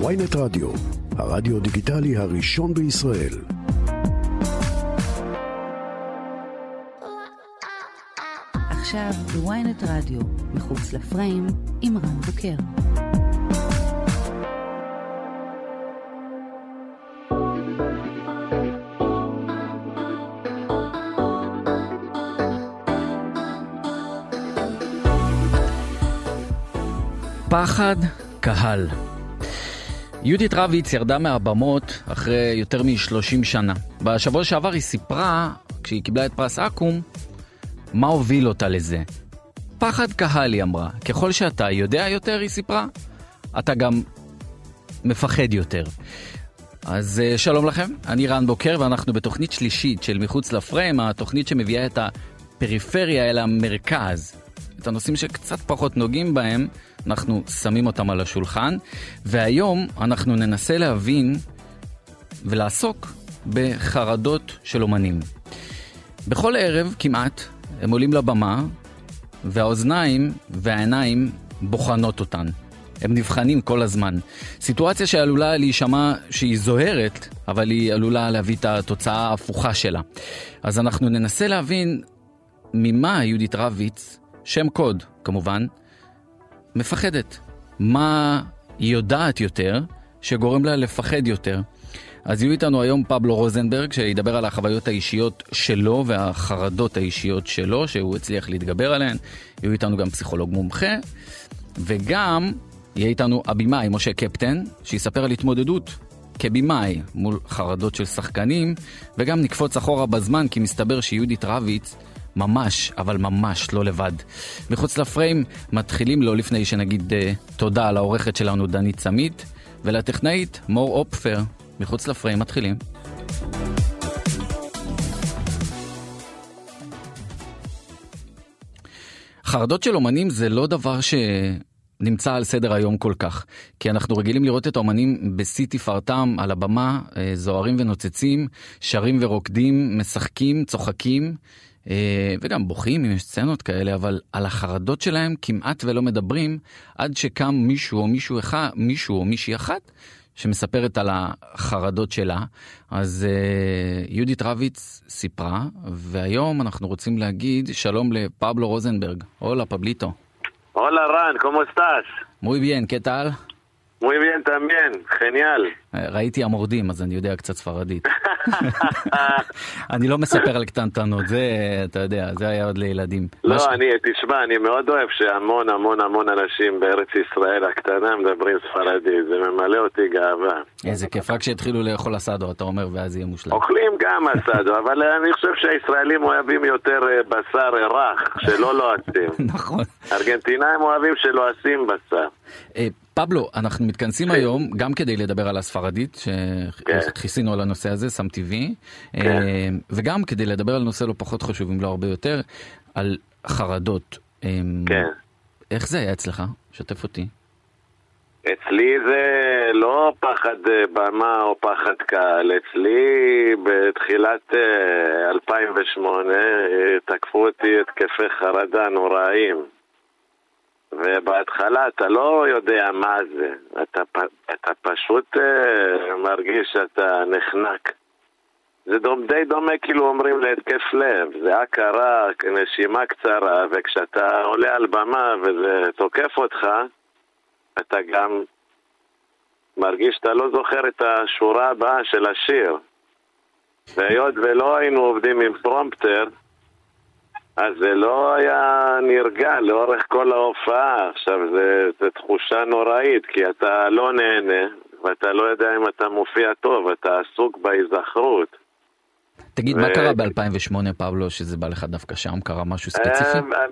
ויינט רדיו, הרדיו דיגיטלי הראשון בישראל. עכשיו בוויינט רדיו, מחוץ לפריים, עם רן בוקר. פחד קהל. יהודית רביץ ירדה מהבמות אחרי יותר מ-30 שנה. בשבוע שעבר היא סיפרה, כשהיא קיבלה את פרס אקו"ם, מה הוביל אותה לזה. פחד קהל, היא אמרה. ככל שאתה יודע יותר, היא סיפרה, אתה גם מפחד יותר. אז אה, שלום לכם, אני רן בוקר ואנחנו בתוכנית שלישית של מחוץ לפריים, התוכנית שמביאה את הפריפריה אל המרכז. את הנושאים שקצת פחות נוגעים בהם, אנחנו שמים אותם על השולחן, והיום אנחנו ננסה להבין ולעסוק בחרדות של אומנים. בכל ערב כמעט הם עולים לבמה, והאוזניים והעיניים בוחנות אותן. הם נבחנים כל הזמן. סיטואציה שעלולה להישמע שהיא זוהרת, אבל היא עלולה להביא את התוצאה ההפוכה שלה. אז אנחנו ננסה להבין ממה יהודית רביץ, שם קוד כמובן, מפחדת. מה היא יודעת יותר שגורם לה לפחד יותר. אז יהיו איתנו היום פבלו רוזנברג, שידבר על החוויות האישיות שלו והחרדות האישיות שלו, שהוא הצליח להתגבר עליהן. יהיו איתנו גם פסיכולוג מומחה, וגם יהיה איתנו הבמאי משה קפטן, שיספר על התמודדות כבמאי מול חרדות של שחקנים, וגם נקפוץ אחורה בזמן, כי מסתבר שיהודית רביץ ממש, אבל ממש לא לבד. מחוץ לפריים מתחילים לא לפני שנגיד uh, תודה לעורכת שלנו דנית סמית, ולטכנאית מור אופפר. מחוץ לפריים מתחילים. חרדות של אומנים זה לא דבר ש... נמצא על סדר היום כל כך. כי אנחנו רגילים לראות את האומנים בשיא תפארתם על הבמה, אה, זוהרים ונוצצים, שרים ורוקדים, משחקים, צוחקים, וגם בוכים אם יש סצנות כאלה, אבל על החרדות שלהם כמעט ולא מדברים, עד שקם מישהו או מישהו אחד, מישהו או מישהי אחת, שמספרת על החרדות שלה. אז uh, יהודית רביץ סיפרה, והיום אנחנו רוצים להגיד שלום לפבלו רוזנברג. הולה, פבליטו. הולה רן, ¿cómo estás? Muy bien, ¿qué tal? Muy bien también, genial. ראיתי המורדים, אז אני יודע קצת ספרדית. אני לא מספר על קטנטנות, זה, אתה יודע, זה היה עוד לילדים. לא, מש... אני, תשמע, אני מאוד אוהב שהמון המון המון אנשים בארץ ישראל הקטנה מדברים ספרדית, זה ממלא אותי גאווה. איזה כיף, רק שהתחילו לאכול אסדו, אתה אומר, ואז יהיה מושלם. אוכלים גם אסדו, אבל אני חושב שהישראלים אוהבים יותר אה, בשר רך, שלא לועסים. נכון. ארגנטינאים אוהבים שלועסים בשר. אה, פבלו, אנחנו מתכנסים כן. היום גם כדי לדבר על הספרדית, שכיסינו על הנושא הזה, שם טבעי, כן. וגם כדי לדבר על נושא לא פחות חשוב, אם לא הרבה יותר, על חרדות. כן. איך זה היה אצלך? שתף אותי. אצלי זה לא פחד אה, במה או פחד קהל, אצלי בתחילת אה, 2008 אה, תקפו אותי התקפי חרדה נוראיים. ובהתחלה אתה לא יודע מה זה, אתה, אתה פשוט אה, מרגיש שאתה נחנק. זה דום, די דומה כאילו אומרים להתקף לב, זה הכרה, נשימה קצרה, וכשאתה עולה על במה וזה תוקף אותך, אתה גם מרגיש שאתה לא זוכר את השורה הבאה של השיר. והיות ולא היינו עובדים עם פרומפטר, אז זה לא היה נרגע לאורך כל ההופעה. עכשיו, זו תחושה נוראית, כי אתה לא נהנה, ואתה לא יודע אם אתה מופיע טוב, אתה עסוק בהיזכרות. תגיד, ו- מה קרה ב-2008, פבלו, שזה בא לך דווקא שם? קרה משהו ספציפי? אה,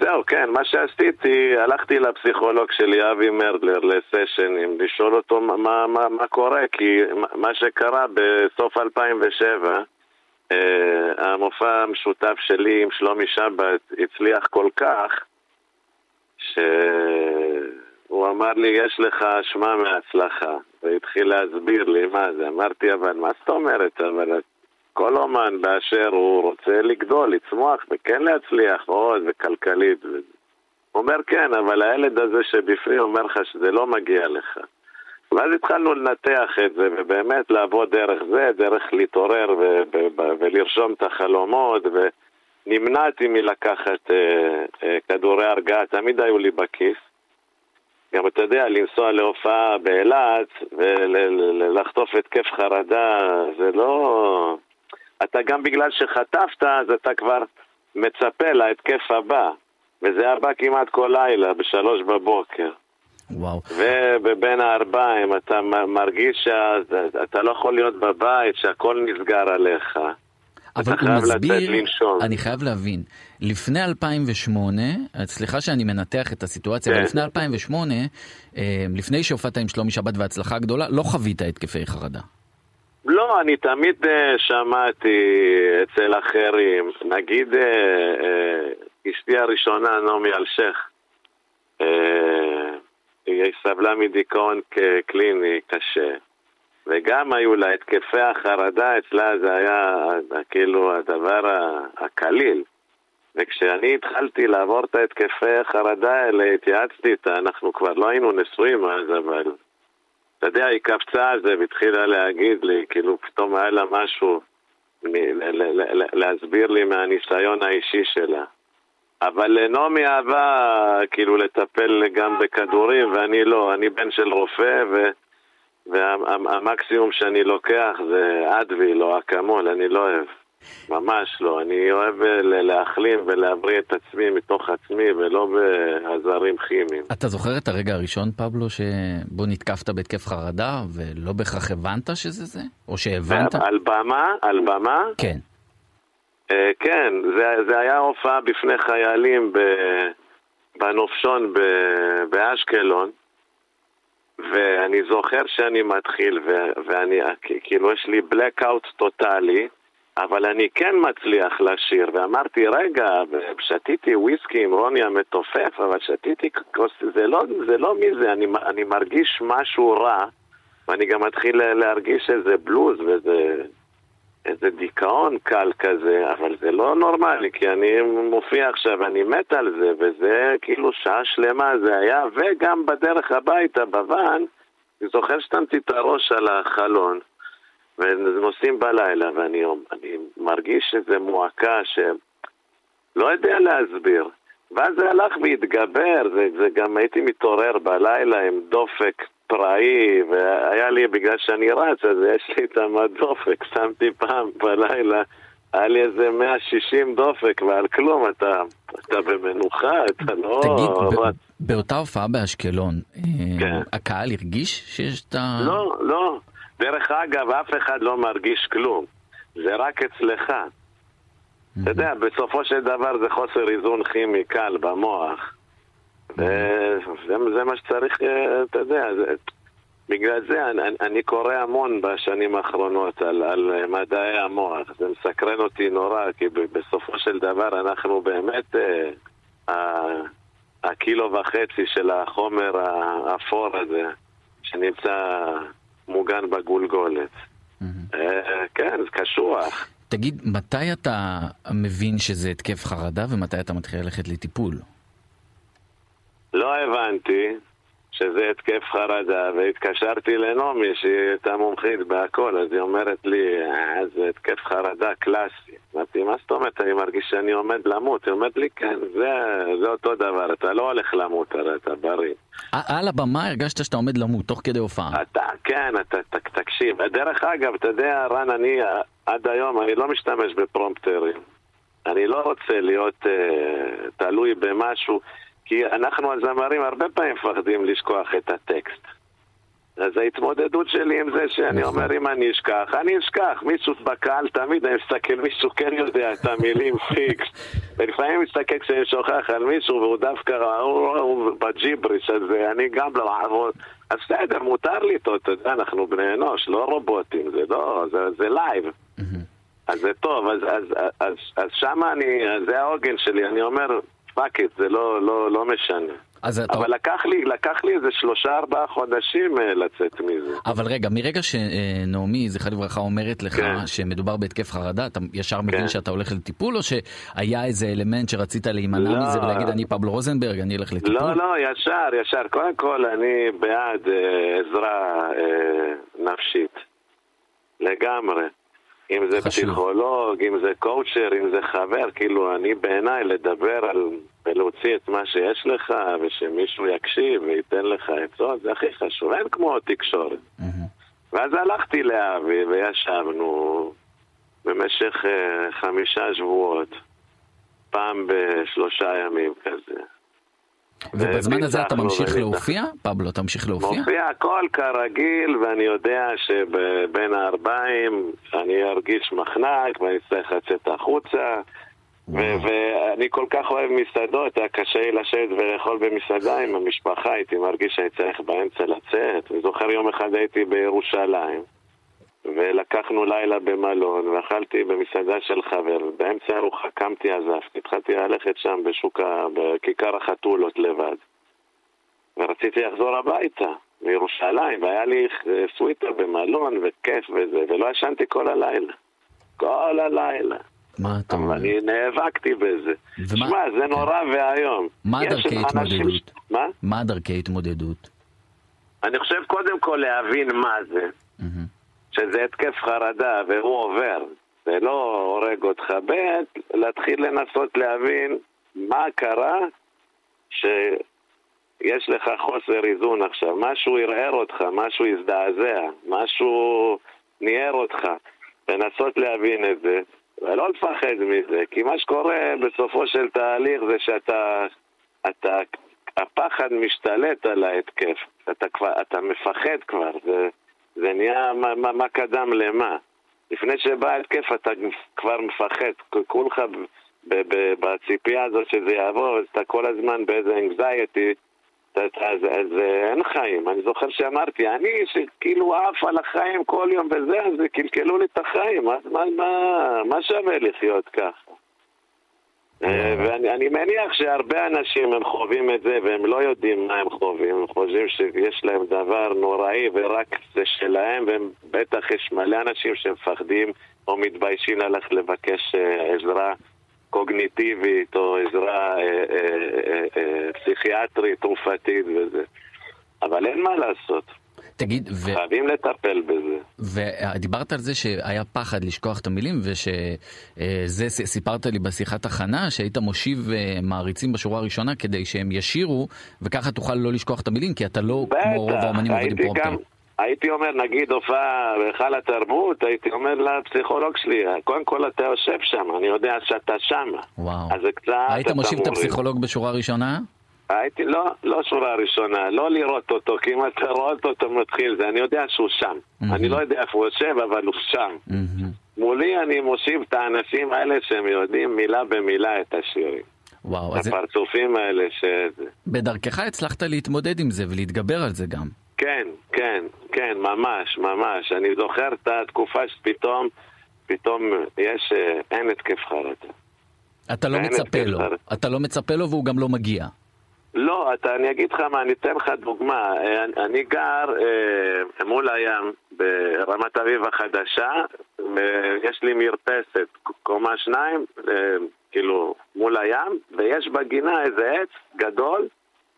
זהו, כן, מה שעשיתי, הלכתי לפסיכולוג שלי, אבי מרדלר, לסשנים, לשאול אותו מה, מה, מה, קורה, כי מה שקרה בסוף 2007, אה, המופע המשותף שלי עם שלומי שבת הצליח כל כך, שהוא אמר לי, יש לך אשמה מההצלחה, והתחיל להסביר לי מה זה. אמרתי, אבל מה זאת אומרת? אבל כל אומן באשר הוא רוצה לגדול, לצמוח, וכן להצליח עוד, וכלכלית. ו... הוא אומר, כן, אבל הילד הזה שבפנים אומר לך שזה לא מגיע לך. ואז התחלנו לנתח את זה, ובאמת לעבוד דרך זה, דרך להתעורר ו- ו- ו- ולרשום את החלומות, ונמנעתי מלקחת אה, אה, כדורי הרגעה, תמיד היו לי בכיס. גם אתה יודע, לנסוע להופעה באילת ולחטוף התקף חרדה, זה לא... אתה גם בגלל שחטפת, אז אתה כבר מצפה להתקף הבא. וזה היה בא כמעט כל לילה, בשלוש בבוקר. וואו. ובין הארבעים אתה מרגיש שאתה לא יכול להיות בבית, שהכל נסגר עליך. אבל הוא מסביר, אני חייב להבין, לפני 2008, סליחה שאני מנתח את הסיטואציה, כן. אבל לפני 2008, אה, לפני שהופעת עם שלומי שבת והצלחה גדולה, לא חווית התקפי חרדה. לא, אני תמיד אה, שמעתי אצל אחרים, נגיד אה, אשתי הראשונה, נעמי אלשיך, היא סבלה מדיכאון קליני קשה. וגם היו לה התקפי החרדה, אצלה זה היה כאילו הדבר הקליל. וכשאני התחלתי לעבור את ההתקפי החרדה האלה, התייעצתי איתה, אנחנו כבר לא היינו נשואים אז, אבל אתה יודע, היא קפצה על זה והתחילה להגיד לי, כאילו פתאום היה לה משהו להסביר לי מהניסיון האישי שלה. אבל לנעמי אהבה כאילו לטפל גם בכדורים ואני לא, אני בן של רופא ו... והמקסימום שאני לוקח זה אדוויל או אקמול, אני לא אוהב. ממש לא. אני אוהב להחלים ולהבריא את עצמי מתוך עצמי ולא בעזרים כימיים. אתה זוכר את הרגע הראשון, פבלו, שבו נתקפת בהתקף חרדה ולא בהכרח הבנת שזה זה? או שהבנת? על במה? על במה? כן. Uh, כן, זה, זה היה הופעה בפני חיילים בנופשון באשקלון. ואני זוכר שאני מתחיל, ו- ואני, כאילו יש לי blackout טוטאלי, אבל אני כן מצליח לשיר, ואמרתי, רגע, שתיתי וויסקי עם רוני המתופף, אבל שתיתי כוס, זה לא, זה לא מזה, אני, אני מרגיש משהו רע, ואני גם מתחיל להרגיש איזה בלוז ואיזה איזה דיכאון קל כזה, אבל זה לא נורמלי, כי אני מופיע עכשיו, אני מת על זה, וזה כאילו שעה שלמה זה היה, וגם בדרך הביתה, בוואן, אני זוכר ששמתי את הראש על החלון, ונוסעים בלילה, ואני אני מרגיש איזו מועקה שלא יודע להסביר. ואז זה הלך והתגבר, זה, זה גם הייתי מתעורר בלילה עם דופק פראי, והיה לי, בגלל שאני רץ, אז יש לי את המדופק, שמתי פעם בלילה, היה לי איזה 160 דופק, ועל כלום, אתה, אתה במנוחה, אתה לא... תגיד, רץ. באותה הופעה באשקלון, אה, כן. הקהל הרגיש שיש את ה... לא, לא. דרך אגב, אף אחד לא מרגיש כלום. זה רק אצלך. אתה יודע, בסופו של דבר זה חוסר איזון כימי קל במוח. וזה מה שצריך, אה, אתה יודע, זה, בגלל זה אני, אני קורא המון בשנים האחרונות על, על מדעי המוח. זה מסקרן אותי נורא, כי בסופו של דבר אנחנו באמת אה, הקילו וחצי של החומר האפור הזה, שנמצא מוגן בגולגולת. אה, כן, זה קשוח. תגיד, מתי אתה מבין שזה התקף חרדה ומתי אתה מתחיל ללכת לטיפול? לא הבנתי שזה התקף חרדה, והתקשרתי לנעמי שהיא הייתה מומחית בהכל, אז היא אומרת לי, אה, זה התקף חרדה קלאסי. אמרתי, מה זאת אומרת, אני מרגיש שאני עומד למות? היא אומרת לי, כן, זה, זה אותו דבר, אתה לא הולך למות, הרי אתה בריא. על הבמה הרגשת שאתה עומד למות, תוך כדי הופעה. אתה, כן, אתה, ת, תקשיב. דרך אגב, אתה יודע, רן, אני עד היום, אני לא משתמש בפרומפטרים. אני לא רוצה להיות uh, תלוי במשהו. כי אנחנו הזמרים הרבה פעמים מפחדים לשכוח את הטקסט. אז ההתמודדות שלי עם זה שאני נכון. אומר אם אני אשכח, אני אשכח. מישהו בקהל תמיד אני מסתכל, מישהו כן יודע את המילים פיקס. ולפעמים מסתכל כשאני שוכח על מישהו והוא דווקא, הוא, הוא בג'יבריש הזה, אני גם לא אעבוד. אז בסדר, מותר לי אותו, אתה יודע, אנחנו בני אנוש, לא רובוטים, זה לא, זה, זה live. אז זה טוב, אז, אז, אז, אז, אז שמה אני, זה העוגן שלי, אני אומר, fuck it, זה לא, לא, לא משנה. אז אתה... אבל לקח לי, לקח לי איזה שלושה ארבעה חודשים אה, לצאת מזה. אבל רגע, מרגע שנעמי, זכרה לברכה, אומרת לך כן. שמדובר בהתקף חרדה, אתה ישר מבין כן. שאתה הולך לטיפול, או שהיה איזה אלמנט שרצית להימנע לא. מזה ולהגיד אני פבלו רוזנברג, אני אלך לטיפול? לא, לא, ישר, ישר. קודם כל, אני בעד אה, עזרה אה, נפשית. לגמרי. אם זה חשוב. פסיכולוג, אם זה קואוצ'ר, אם זה חבר, כאילו, אני בעיניי לדבר על... ולהוציא את מה שיש לך, ושמישהו יקשיב וייתן לך עצות, זה הכי חשוב. אין כמו תקשורת. מהמם. ואז הלכתי לאבי וישבנו במשך אה, חמישה שבועות, פעם בשלושה ימים כזה. ובזמן הזה אתה ממשיך. להופיע? פבלו, אתה ממשיך להופיע? מופיע הכל כרגיל, ואני יודע שבין הארבעים אני ארגיש מחנק ואני אצטרך לצאת החוצה. ואני כל כך אוהב מסעדות, היה קשה לי לשבת ולאכול במסעדה עם המשפחה, הייתי מרגיש שאני צריך באמצע לצאת. אני זוכר יום אחד הייתי בירושלים, ולקחנו לילה במלון, ואכלתי במסעדה של חבר, ובאמצע הארוחה קמתי, עזבתי, התחלתי ללכת שם בשוק, בכיכר החתולות לבד. ורציתי לחזור הביתה, מירושלים, והיה לי אה, סוויטר במלון, וכיף וזה, ולא ישנתי כל הלילה. כל הלילה. מה אתה אומר? אני נאבקתי בזה. ומה- שמע, זה נורא ואיום. מה דרכי התמודדות? מה? מה דרכי התמודדות? אני חושב קודם כל להבין מה זה, מהמם. שזה התקף חרדה והוא עובר. זה לא הורג אותך. ב', להתחיל לנסות להבין מה קרה שיש לך חוסר איזון עכשיו. משהו ערער אותך, משהו הזדעזע, משהו ניער אותך. לנסות להבין את זה, ולא לפחד מזה, כי מה שקורה בסופו של תהליך זה שאתה... אתה, הפחד משתלט על ההתקף. אתה, כבר, אתה מפחד כבר, זה, זה נהיה מה, מה, מה קדם למה. לפני שבא ההתקף אתה כבר מפחד, כולך בציפייה הזאת שזה יעבור, אז אתה כל הזמן באיזה אתה- אתה- אז, אז אה, אין חיים. אני זוכר שאמרתי, אני שכאילו עף על החיים כל יום וזה, אז קלקלו לי את החיים, אז מה, מה, מה שווה לחיות ככה? אה, ואני אני מניח שהרבה אנשים הם חווים את זה והם לא יודעים מה הם חווים, הם חושבים שיש להם דבר נוראי ורק זה שלהם, והם בטח יש מלא אנשים שמפחדים או מתביישים ללכת לבקש אה, עזרה קוגניטיבית או עזרה אה, אה, אה, אה, פסיכיאטרית, תרופתית וזה. אבל אין מה לעשות, תגיד, ו- חייבים לטפל בזה. ודיברת על זה שהיה פחד לשכוח את המילים, ושזה סיפרת לי בשיחת הכנה, שהיית מושיב אה, מעריצים בשורה הראשונה כדי שהם ישירו, וככה תוכל לא לשכוח את המילים, כי אתה לא כמו רוב האומנים עובדים פרומפטר. גם, הייתי אומר, נגיד הופעה בהיכל התרבות, הייתי אומר לפסיכולוג שלי, קודם כל אתה יושב שם, אני יודע שאתה שם. וואו. אז זה קצת... היית מושיב את. הפסיכולוג בשורה ראשונה? הייתי, לא, לא שורה ראשונה, לא לראות אותו, כי אם אתה רואה אותו, מתחיל זה, אני יודע שהוא שם. מהמם. אני לא יודע איפה הוא יושב, אבל הוא שם. מהמם. מולי אני מושיב את האנשים האלה שהם יודעים מילה במילה את השירים. וואו, אז הפרצופים האלה ש... בדרכך הצלחת להתמודד עם זה ולהתגבר על זה גם. כן, כן, כן, ממש, ממש. אני זוכר את התקופה שפתאום, פתאום יש, אה, אין התקף חרדה. אתה לא מצפה לו. אתה לא מצפה לו והוא גם לא מגיע. לא, אתה, אני אגיד לך מה, אני אתן לך דוגמה. אה, אני- אני גר אה, מול הים ברמת אביב החדשה, ויש לי מרפסת, קומה שניים, אה, כאילו, מול הים, ויש בגינה איזה עץ גדול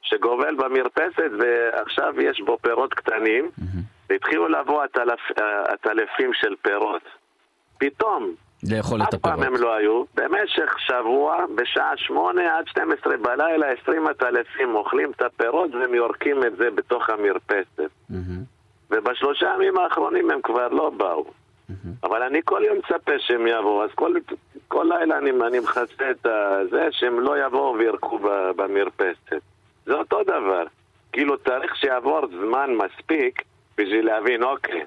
שגובל במרפסת, ועכשיו יש בו פירות קטנים, והתחילו לבוא הטלפ- אה, הטלפים של פירות. פתאום, לאכול את אף פעם הפירות. הם לא היו. במשך שבוע, בשעה שמונה עד 12 בלילה, 20 עטלפים אוכלים את הפירות והם יורקים את זה בתוך המרפסת. מהמם. ובשלושה ימים האחרונים הם כבר לא באו. אבל אני כל יום מצפה שהם יבואו, אז כל, כל לילה אני, אני מכסה את זה שהם לא יבואו וירקו במרפסת. זה אותו דבר. כאילו צריך שיעבור זמן מספיק בשביל להבין, אוקיי,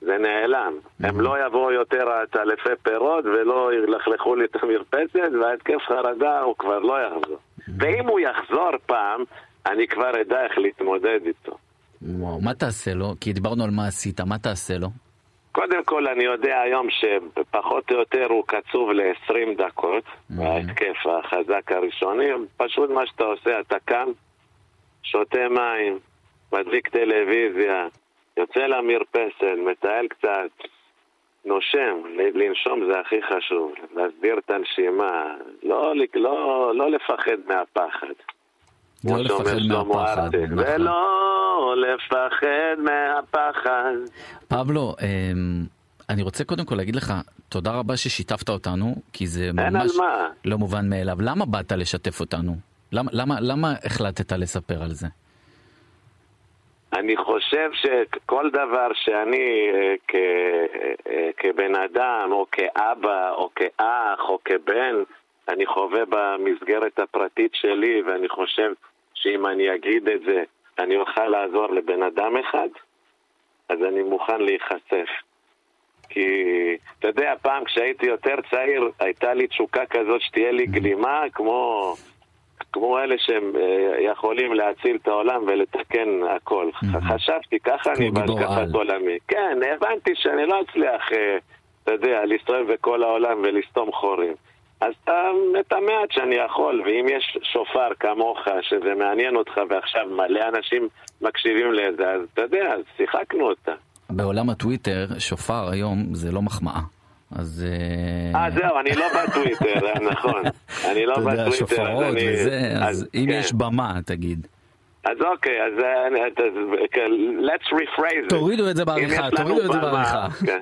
זה נעלם. הם לא יבואו יותר עטלפי פירות ולא ילכלכו לי את המרפסת, וההתקף חרדה הוא כבר לא יחזור. ואם הוא יחזור פעם, אני כבר אדע איך להתמודד איתו. וואו, מה תעשה לו? כי דיברנו על מה עשית, מה תעשה לו? קודם כל, אני יודע היום שפחות או יותר הוא קצוב ל-20 דקות, Mhm. ההתקף החזק הראשוני. פשוט מה שאתה עושה, אתה קם, שותה מים, מדליק טלוויזיה, יוצא למרפסת, מטייל קצת, נושם, לנשום זה הכי חשוב, להסביר את הנשימה, לא, לא, לא לפחד מהפחד. לא לפחד מהפחד, נכון. ולא לפחד מהפחד. פבלו, אמ, אני רוצה קודם כל להגיד לך תודה רבה ששיתפת אותנו, כי זה ממש לא מובן מאליו. למה באת לשתף אותנו? למה, למה, למה החלטת לספר על זה? אני חושב שכל דבר שאני אה, כ, אה, כבן אדם, או כאבא, או כאח, או כבן, אני חווה במסגרת הפרטית שלי, ואני חושב שאם אני אגיד את זה, אני אוכל לעזור לבן אדם אחד, אז אני מוכן להיחשף. כי, אתה יודע, פעם כשהייתי יותר צעיר, הייתה לי תשוקה כזאת שתהיה לי גלימה, כמו, כמו אלה שהם אה, יכולים להציל את העולם ולתקן הכל. חשבתי, ככה אני בהשקפת עולמי. כן, הבנתי שאני לא אצליח, אה, אתה יודע, להסתובב בכל העולם ולסתום חורים. אז אתה, את המעט שאני יכול, ואם יש שופר כמוך, שזה מעניין אותך ועכשיו מלא אנשים מקשיבים לזה, אז אתה יודע, אז שיחקנו אותה. בעולם הטוויטר, שופר היום זה לא מחמאה. אז... אה, אה זהו, אני לא בטוויטר, אה, נכון. אני לא בטוויטר. אתה יודע, שופרות וזה, אז אם כן. יש במה, תגיד. אז אוקיי, אז כן, let's rephrase it. תורידו את זה בעריכה, תורידו את זה בעריכה. כן.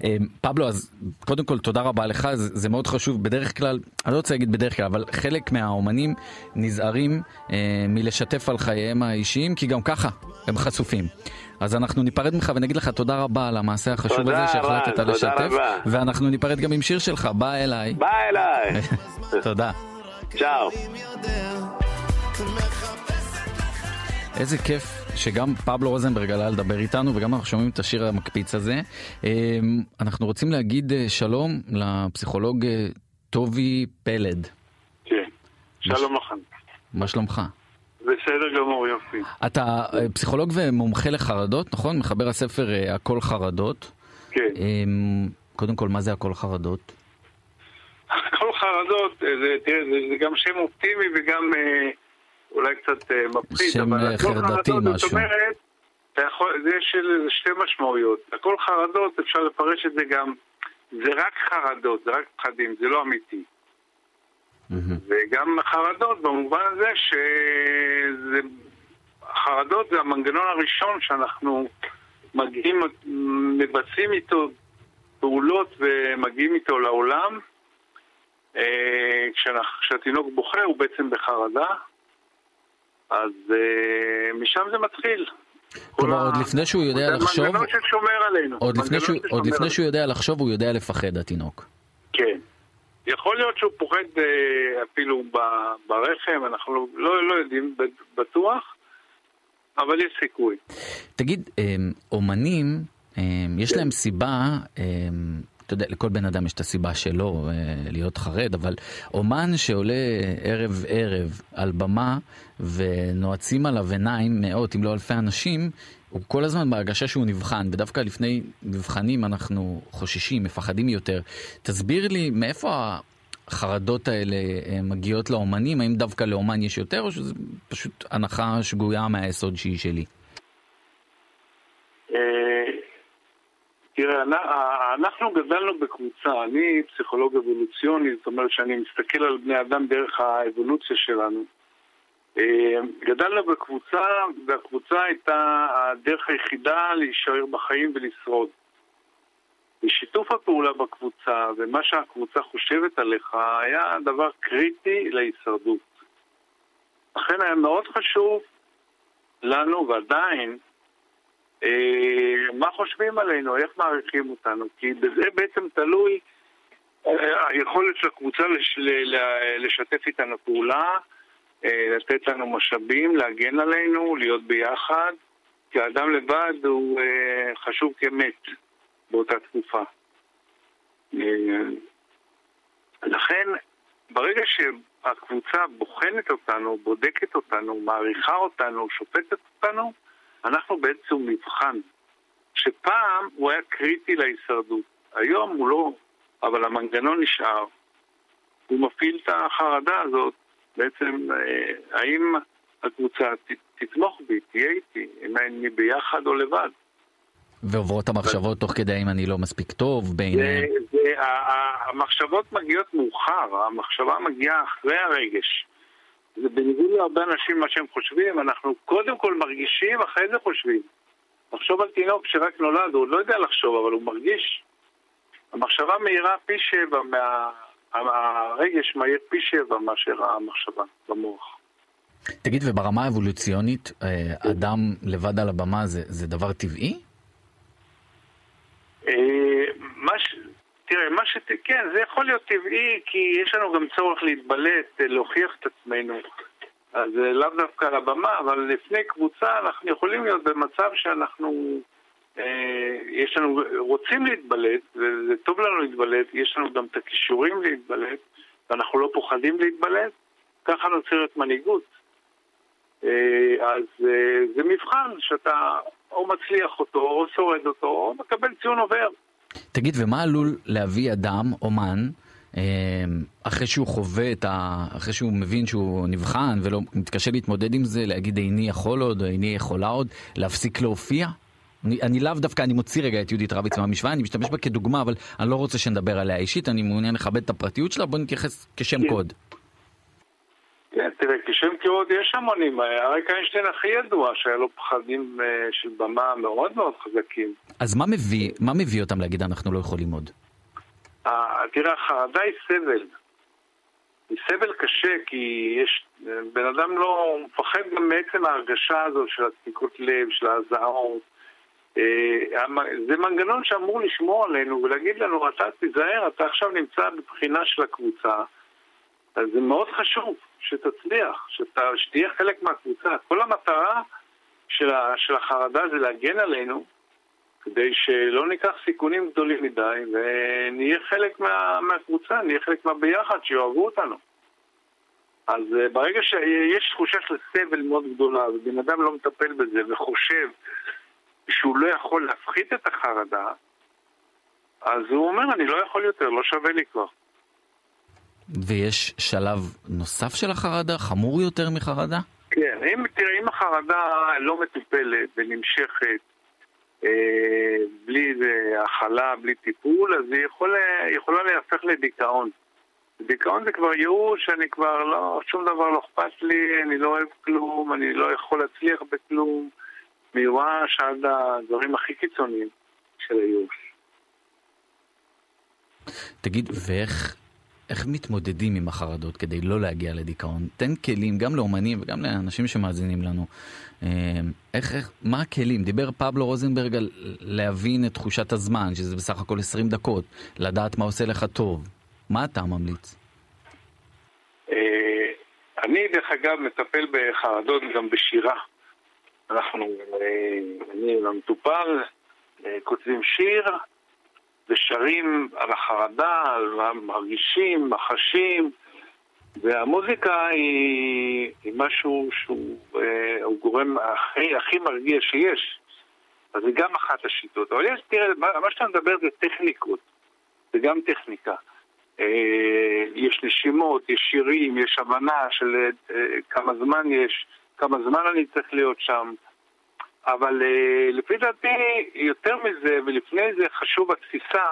פבלו, אז קודם כל תודה רבה לך, זה, זה מאוד חשוב. בדרך כלל, אני לא רוצה להגיד בדרך כלל, אבל חלק מהאומנים נזהרים אה, מלשתף על חייהם האישיים, כי גם ככה הם חשופים. אז אנחנו ניפרד ממך ונגיד לך תודה רבה על המעשה החשוב הזה שהחלטת לשתף, רבה. ואנחנו ניפרד גם עם שיר שלך, בא אליי. בא אליי. תודה. צ'או. איזה כיף שגם פבלו רוזנברג עלה לדבר איתנו וגם אנחנו שומעים את השיר המקפיץ הזה. אמ, אנחנו רוצים להגיד אה, שלום לפסיכולוג אה, טובי פלד. כן, שלום לך. מה שלומך? בסדר גמור, יופי. אתה אה, פסיכולוג ומומחה לחרדות, נכון? מחבר הספר הכל חרדות. כן. אמ, קודם כל, מה זה הכל חרדות? הכל חרדות, זה, תראה, זה, זה גם שם אופטימי וגם... אה, אולי קצת אה, מפחיד, שם אבל הכל חרדתי משהו. זאת אומרת, יכול, יש שתי משמעויות. הכל חרדות, אפשר לפרש את זה גם, זה רק חרדות, זה רק פחדים, זה לא אמיתי. וגם חרדות במובן הזה שזה... חרדות זה המנגנון הראשון שאנחנו מגיעים, מבצעים איתו פעולות ומגיעים איתו לעולם. אה, כשהתינוק בוכה הוא בעצם בחרדה, אז uh, משם זה מתחיל. כלומר, עוד לפני שהוא יודע לחשוב... עוד לפני שהוא יודע לחשוב, הוא יודע לפחד, התינוק. יכול להיות שהוא פוחד uh, אפילו ברחם, אנחנו לא, לא יודעים בטוח, אבל יש סיכוי. תגיד, אמ, אומנים, אמ, יש כן. להם סיבה... אמ, אתה יודע, לכל בן אדם יש את הסיבה שלו אה, להיות חרד, אבל אומן שעולה ערב ערב על במה ונועצים עליו עיניים מאות אם לא אלפי אנשים, הוא כל הזמן בהרגשה שהוא נבחן, ודווקא לפני מבחנים אנחנו חוששים, מפחדים יותר. תסביר לי מאיפה החרדות האלה אה, מגיעות לאומנים, האם דווקא לאומן יש יותר, או שזה פשוט הנחה שגויה מהיסוד שהיא שלי? תראה, אנחנו גדלנו בקבוצה, אני פסיכולוג אבולוציוני, זאת אומרת שאני מסתכל על בני אדם דרך האבולוציה שלנו. אה, גדלנו בקבוצה, והקבוצה הייתה הדרך היחידה להישאר בחיים ולשרוד. ושיתוף הפעולה בקבוצה ומה שהקבוצה חושבת עליך היה דבר קריטי להישרדות. לכן היה מאוד חשוב לנו, ועדיין, אה, מה חושבים עלינו, איך מעריכים אותנו, כי בזה בעצם תלוי אה, היכולת של הקבוצה לש, לשתף איתנו פעולה, לתת לנו משאבים, להגן עלינו, להיות ביחד, כי האדם לבד הוא חשוב כמת באותה תקופה. לכן, ברגע שהקבוצה בוחנת אותנו, בודקת אותנו, מעריכה אותנו, שופטת אותנו, אנחנו באיזשהו מבחן, שפעם הוא היה קריטי להישרדות. היום הוא לא, אבל המנגנון נשאר. הוא מפעיל את החרדה הזאת בעצם, אה, האם הקבוצה תתמוך בי, תהיה איתי, אם אני ביחד או לבד. ועוברות המחשבות תוך כדי אם אני לא מספיק טוב בעיניהם? המחשבות מגיעות מאוחר, המחשבה מגיעה אחרי הרגש. זה בניגוד להרבה אנשים מה שהם חושבים, אנחנו קודם כל מרגישים, אחרי זה חושבים. לחשוב על תינוק שרק נולד, הוא עוד לא יודע לחשוב, אבל הוא מרגיש. המחשבה מהירה פי שבע, מה... הרגש מהיר פי שבע מאשר המחשבה במוח. תגיד, וברמה האבולוציונית, אה, אדם לבד על הבמה זה, זה דבר טבעי? אה, מה ש... תראה, מה ש... כן, זה יכול להיות טבעי, כי יש לנו גם צורך להתבלט, אה, להוכיח את עצמנו. אז לאו דווקא על הבמה, אבל לפני קבוצה אנחנו יכולים להיות במצב שאנחנו... אה, יש לנו, רוצים להתבלט, וזה טוב לנו להתבלט, יש לנו גם את הכישורים להתבלט, ואנחנו לא פוחדים להתבלט, ככה נוצרת מנהיגות. אה, אז אה, זה מבחן שאתה או מצליח אותו, או שורד אותו, או מקבל ציון עובר. תגיד, ומה עלול להביא אדם, אומן, אחרי שהוא חווה את ה... אחרי שהוא מבין שהוא נבחן ולא מתקשה להתמודד עם זה, להגיד איני יכול עוד, או איני יכולה עוד, להפסיק להופיע? אני, אני לאו דווקא, אני מוציא רגע את יהודית רביץ מהמשוואה, אני משתמש בה כדוגמה, אבל אני לא רוצה שנדבר עליה אישית, אני מעוניין לכבד את הפרטיות שלה, בוא נתייחס כשם כן. קוד. כן, תראה, כשם קוד יש המונים, אריק איינשטיין הכי ידוע, שהיה לו פחדים אה, של במה מאוד מאוד חזקים. אז מה מביא, מה מביא אותם להגיד אנחנו לא יכולים עוד? תראה, החרדה היא סבל. היא סבל קשה, כי יש, בן אדם לא, מפחד גם מעצם ההרגשה הזאת של הדפיקות לב, של ההזעות. אה, זה מנגנון שאמור לשמור עלינו ולהגיד לנו, אתה תיזהר, אתה עכשיו נמצא בבחינה של הקבוצה. אז זה מאוד חשוב שתצליח, שת, שתהיה חלק מהקבוצה. כל המטרה של, ה, של החרדה זה להגן עלינו, כדי שלא ניקח סיכונים גדולים מדי ונהיה חלק מה, מהקבוצה, נהיה חלק מהביחד, שיאהבו אותנו. אז uh, ברגע שיש תחושה של סבל מאוד גדולה ובן אדם לא מטפל בזה וחושב שהוא לא יכול להפחית את החרדה, אז הוא אומר, אני לא יכול יותר, לא שווה לי כבר. ויש שלב נוסף של החרדה? חמור יותר מחרדה? כן, אם, תראה, אם החרדה לא מטופלת ונמשכת, אה, בלי הכלה, בלי טיפול, אז היא יכול, יכולה להפך לדיכאון. דיכאון זה כבר ייאוש, אני כבר לא, שום דבר לא אכפת לי, אני לא אוהב כלום, אני לא יכול להצליח בכלום. מיואש עד הדברים הכי קיצוניים של הייאוש. תגיד, ואיך איך מתמודדים עם החרדות כדי לא להגיע לדיכאון? תן כלים גם לאומנים וגם לאנשים שמאזינים לנו. אה, איך, איך, מה הכלים? דיבר פבלו רוזנברג על להבין את תחושת הזמן, שזה בסך הכל 20 דקות, לדעת מה עושה לך טוב. מה אתה ממליץ? אה, אני, דרך אגב, מטפל בחרדות גם בשירה. אנחנו, אה, אני והמטופל, אה, כותבים שיר ושרים על החרדה, על מה מרגישים, מחשים, והמוזיקה היא, היא משהו שהוא אה, גורם הכי, הכי מרגיע שיש. אז זה גם אחת השיטות. אבל יש, תראה, מה, מה שאתה מדבר זה טכניקות, זה גם טכניקה. אה, יש נשימות, יש שירים, יש הבנה של כמה זמן יש. כמה זמן אני צריך להיות שם. אבל uh, לפי דעתי, יותר מזה, ולפני זה חשוב התפיסה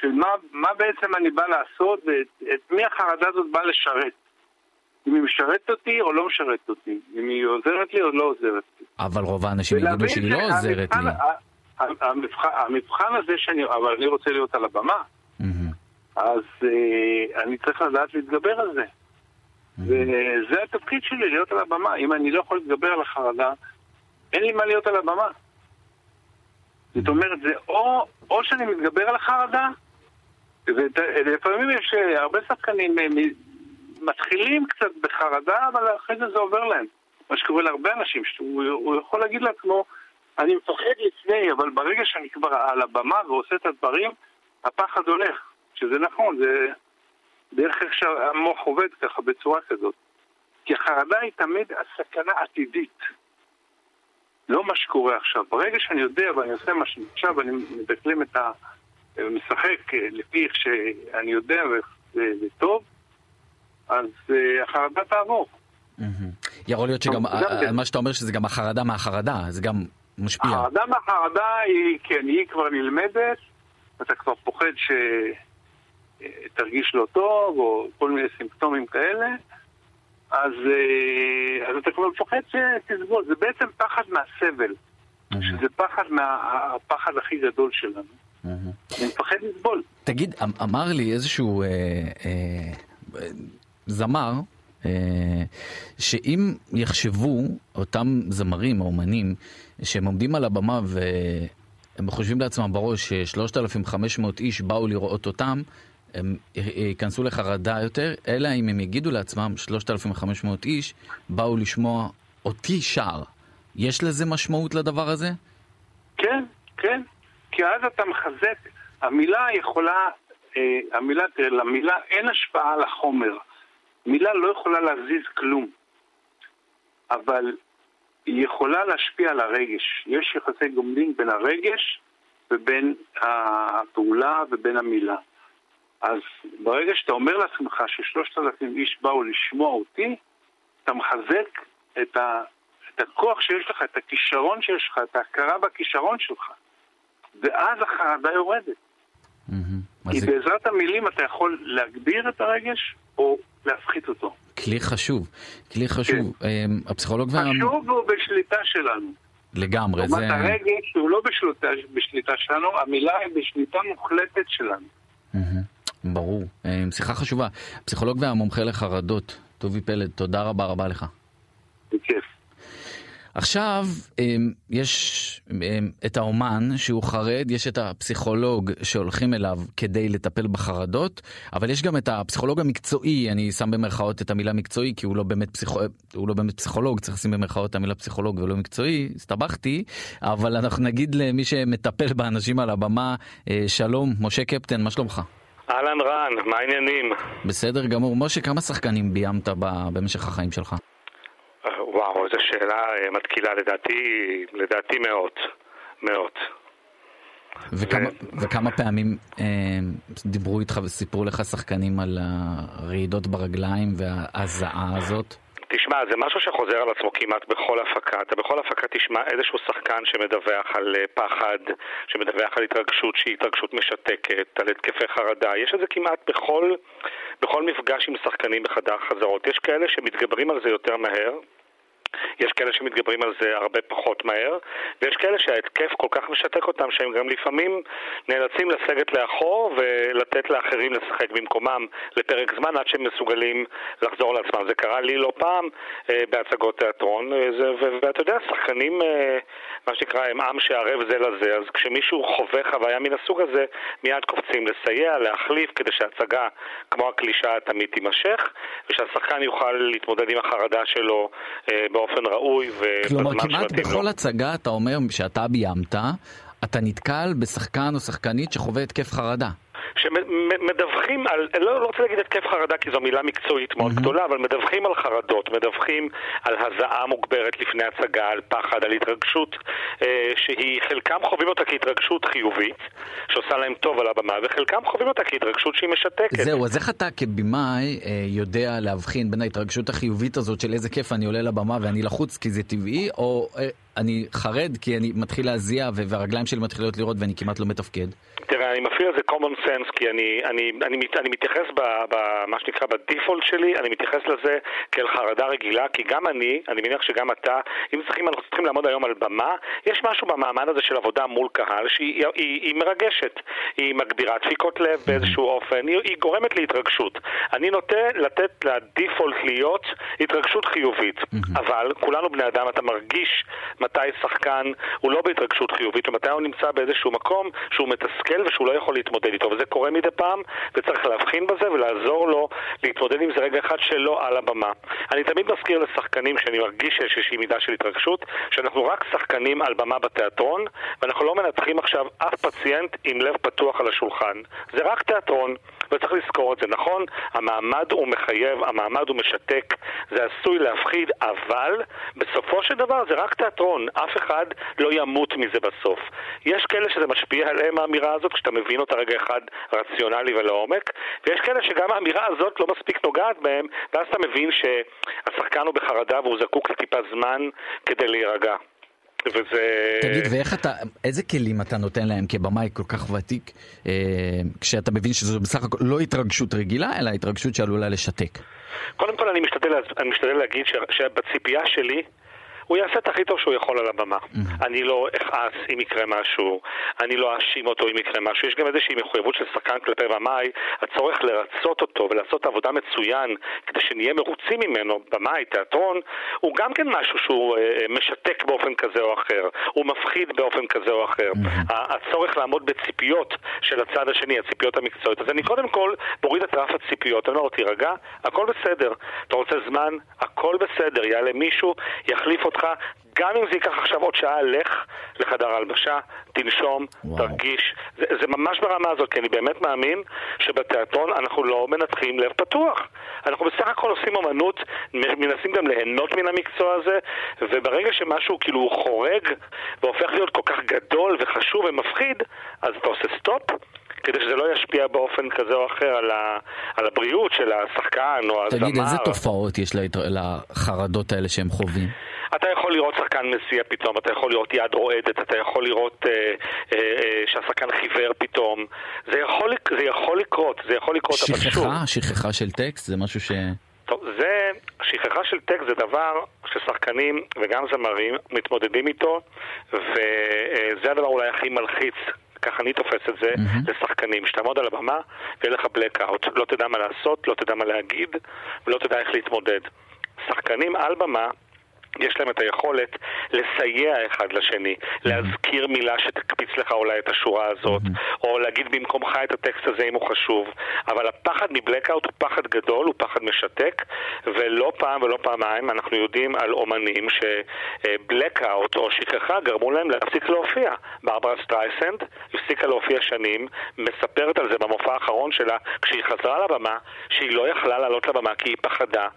של מה, מה בעצם אני בא לעשות ואת מי החרדה הזאת באה לשרת. אם היא משרתת אותי או לא משרתת אותי, אם היא עוזרת לי או לא עוזרת לי. אבל רוב האנשים יגידו שהיא לא עוזרת לי. המבחן, המבחן הזה שאני, אבל אני רוצה להיות על הבמה, אז uh, אני צריך לדעת להתגבר על זה. וזה התפקיד שלי, להיות על הבמה. אם אני לא יכול להתגבר על החרדה, אין לי מה להיות על הבמה. זאת אומרת, זה או, או שאני מתגבר על החרדה, ולפעמים יש אה, הרבה שחקנים אה, מתחילים קצת בחרדה, אבל אחרי זה זה עובר להם. מה שקורה להרבה אנשים, שהוא יכול להגיד לעצמו, אני מפחד לפני, אבל ברגע שאני כבר על הבמה ועושה את הדברים, הפחד הולך. שזה נכון, זה דרך איך שהמוח עובד ככה, בצורה כזאת. כי החרדה היא תמיד הסכנה עתידית. לא מה שקורה עכשיו. ברגע שאני יודע ואני עושה מה שאני עכשיו, אני מדקלים את ה... משחק לפי איך שאני יודע וזה טוב, אז אה, החרדה תעבור. יכול להיות שגם, גם כן. מה שאתה אומר שזה גם החרדה מהחרדה, זה גם משפיע. החרדה מהחרדה היא, כן, היא כבר נלמדת, אתה כבר פוחד שתרגיש לא טוב, או כל מיני סימפטומים כאלה, אז, אה, אז אתה כבר מפחד שתסבול. זה בעצם פחד מהסבל, שזה פחד מהפחד הכי גדול שלנו. אני מפחד לסבול. תגיד, אמ- אמר לי איזשהו אה, אה, זמר, אה, שאם יחשבו אותם זמרים או אומנים שהם עומדים על הבמה והם חושבים לעצמם בראש ש-3,500 איש באו לראות אותם, הם ייכנסו לחרדה יותר, אלא אם הם יגידו לעצמם 3,500 איש באו לשמוע אותי שר. יש לזה משמעות לדבר הזה? כן, כן. כי אז אתה מחזק, המילה יכולה, אה, המילה, תראה, למילה אין השפעה על החומר. מילה לא יכולה להזיז כלום, אבל היא יכולה להשפיע על הרגש. יש יחסי גומלין בין הרגש ובין הפעולה ובין המילה. אז ברגע שאתה אומר לעצמך ששלושת אלפים איש באו לשמוע אותי, אתה מחזק את, ה, את הכוח שיש לך, את הכישרון שיש לך, את ההכרה בכישרון שלך. ואז החרדה יורדת. Mm-hmm. כי בעזרת המילים אתה יכול להגביר את הרגש או להפחית אותו. כלי חשוב, כלי חשוב. כן. אמ, הפסיכולוג וה... חשוב הוא בשליטה שלנו. לגמרי, זה... לעומת הרגש הוא לא בשליטה, בשליטה שלנו, המילה היא בשליטה מוחלטת שלנו. מהמם, ברור. אמ, שיחה חשובה. הפסיכולוג והמומחה לחרדות, טובי פלד, תודה רבה רבה לך. בכיף. עכשיו אמ, יש אמ, את האומן שהוא חרד, יש את הפסיכולוג שהולכים אליו כדי לטפל בחרדות, אבל יש גם את הפסיכולוג המקצועי, אני שם במרכאות את המילה מקצועי כי הוא לא באמת, פסיכו... הוא לא באמת פסיכולוג, צריך לשים במרכאות את המילה פסיכולוג ולא מקצועי, הסתבכתי, אבל אנחנו נגיד למי שמטפל באנשים על הבמה, אה, שלום, משה קפטן, מה שלומך? אהלן רן, מה העניינים? בסדר גמור. משה, כמה שחקנים ביימת במשך החיים שלך? אה, וואו, איזו שאלה אה, מתקילה, לדעתי, לדעתי מאות. מאות. וכמה, וכמה פעמים אה, דיברו איתך וסיפרו לך שחקנים על הרעידות ברגליים וההזעה הזאת? תשמע, זה משהו שחוזר על עצמו כמעט בכל הפקה. אתה בכל הפקה תשמע איזשהו שחקן שמדווח על אה, פחד, שמדווח על התרגשות שהיא התרגשות משתקת, על התקפי חרדה. יש את זה כמעט בכל, בכל מפגש עם שחקנים בחדר חזרות. יש כאלה שמתגברים על זה יותר מהר, יש כאלה שמתגברים על זה הרבה פחות מהר, ויש כאלה שההתקף כל כך משתק אותם שהם גם לפעמים נאלצים לסגת לאחור ולתת לאחרים לשחק במקומם לפרק זמן עד שהם מסוגלים לחזור לעצמם. זה קרה לי לא פעם אה, בהצגות תיאטרון, אה, ואתה יודע, שחקנים, אה, מה שנקרא, הם עם שערב זה לזה, אז כשמישהו חווה חוויה מן הסוג הזה, מיד קופצים לסייע, להחליף, כדי שההצגה, כמו הקלישאה, תמיד תימשך, ושהשחקן יוכל להתמודד עם החרדה שלו אה, באופן ראוי ובזמן כלומר, כמעט שמתאים לו. בכל הצגה אתה אומר שאתה ביימת, אתה נתקל בשחקן או שחקנית שחווה התקף חרדה. שמדווחים על, לא, לא רוצה להגיד התקף חרדה כי זו מילה מקצועית מאוד מהמם. גדולה, אבל מדווחים על חרדות, מדווחים על הזעה מוגברת לפני הצגה, על פחד, על התרגשות אה, שהיא, חלקם חווים אותה כהתרגשות חיובית, שעושה להם טוב על הבמה, וחלקם חווים אותה כהתרגשות שהיא משתקת. זהו, אז איך אתה כבמאי אה, יודע להבחין בין ההתרגשות החיובית הזאת של איזה כיף אני עולה לבמה ואני לחוץ כי זה טבעי, או אה, אני חרד כי אני מתחיל להזיע והרגליים שלי מתחילות לראות ואני כמעט לא מתפקד? אני מפעיל על זה common sense, כי אני, אני, אני, מת- אני מתייחס במה שנקרא בדיפולט שלי, אני מתייחס לזה כאל חרדה רגילה, כי גם אני, אני מניח שגם אתה, אם צריכים, אנחנו צריכים לעמוד היום על במה, יש משהו במעמד הזה של עבודה מול קהל שהיא היא, היא מרגשת, היא מגבירה דפיקות לב באיזשהו אופן, היא, היא גורמת להתרגשות. אני נוטה לתת לדיפולט להיות התרגשות חיובית, אבל כולנו בני אדם, אתה מרגיש מתי שחקן הוא לא בהתרגשות חיובית, ומתי הוא נמצא באיזשהו מקום שהוא מתסכל ושהוא לא יכול להתמודד איתו, וזה קורה מדי פעם, וצריך להבחין בזה ולעזור לו להתמודד עם זה רגע אחד שלא על הבמה. אני תמיד מזכיר לשחקנים שאני מרגיש שיש איזושהי מידה של התרגשות, שאנחנו רק שחקנים על במה בתיאטרון, ואנחנו לא מנתחים עכשיו אף פציינט עם לב פתוח על השולחן. זה רק תיאטרון, וצריך לזכור את זה. נכון, המעמד הוא מחייב, המעמד הוא משתק, זה עשוי להפחיד, אבל בסופו של דבר זה רק תיאטרון, אף אחד לא ימות מזה בסוף. יש כאלה שזה משפיע עליהם האמירה הזאת, כשאתה מבין אותה רגע אחד רציונלי ולעומק, ויש כאלה שגם האמירה הזאת לא מספיק נוגעת בהם, ואז אתה מבין שהשחקן הוא בחרדה והוא זקוק לטיפה זמן כדי להירגע. וזה... תגיד, ואיך אתה, איזה כלים אתה נותן להם כבמאי כל כך ותיק, אה, כשאתה מבין שזו בסך הכל לא התרגשות רגילה, אלא התרגשות שעלולה לשתק? קודם כל אני משתדל, אני משתדל להגיד ש, שבציפייה שלי, הוא יעשה את הכי טוב שהוא יכול על הבמה. Mm-hmm. אני לא אכעס אם יקרה משהו, אני לא אאשים אותו אם יקרה משהו. יש גם איזושהי מחויבות של שחקן כלפי במאי, הצורך לרצות אותו ולעשות עבודה מצוין כדי שנהיה מרוצים ממנו, במאי, תיאטרון, הוא גם כן משהו שהוא אה, אה, משתק באופן כזה או אחר, הוא מפחיד באופן כזה או אחר. Mm-hmm. הצורך לעמוד בציפיות של הצד השני, הציפיות המקצועיות. אז אני קודם כל מוריד את רף הציפיות, אני אומר לו, תירגע, הכל בסדר. אתה רוצה זמן, הכל בסדר. יעלה מישהו, יחליף אותך. אותך, גם אם זה ייקח עכשיו עוד שעה, לך לחדר הלבשה, תנשום, וואו. תרגיש. זה, זה ממש ברמה הזאת, כי אני באמת מאמין שבתיאטרון אנחנו לא מנתחים לב פתוח. אנחנו בסך הכל עושים אמנות, מנסים גם ליהנות מן המקצוע הזה, וברגע שמשהו כאילו חורג והופך להיות כל כך גדול וחשוב ומפחיד, אז אתה עושה סטופ. כדי שזה לא ישפיע באופן כזה או אחר על, ה, על הבריאות של השחקן או הזמר. תגיד, איזה תופעות יש לחרדות האלה שהם חווים? אתה יכול לראות שחקן מסיע פתאום, אתה יכול לראות יד רועדת, אתה יכול לראות אה, אה, אה, שהשחקן חיוור פתאום. זה יכול, זה יכול לקרות, זה יכול לקרות, שכחה, אבל שוב... שכחה של טקסט? זה משהו ש... טוב, זה, שכחה של טקסט זה דבר ששחקנים וגם זמרים מתמודדים איתו, וזה הדבר אולי הכי מלחיץ ככה אני תופס את זה, mm-hmm. לשחקנים, שתעמוד על הבמה ויהיה לך blackout, לא תדע מה לעשות, לא תדע מה להגיד ולא תדע איך להתמודד. שחקנים על במה יש להם את היכולת לסייע אחד לשני, להזכיר מילה שתקפיץ לך אולי את השורה הזאת, או להגיד במקומך את הטקסט הזה אם הוא חשוב. אבל הפחד מבלקאוט הוא פחד גדול, הוא פחד משתק, ולא פעם ולא פעמיים אנחנו יודעים על אומנים שבלקאוט או שכחה גרמו להם להפסיק להופיע. ברברה סטרייסנד הפסיקה להופיע שנים, מספרת על זה במופע האחרון שלה, כשהיא חזרה לבמה, שהיא לא יכלה לעלות לבמה כי היא פחדה.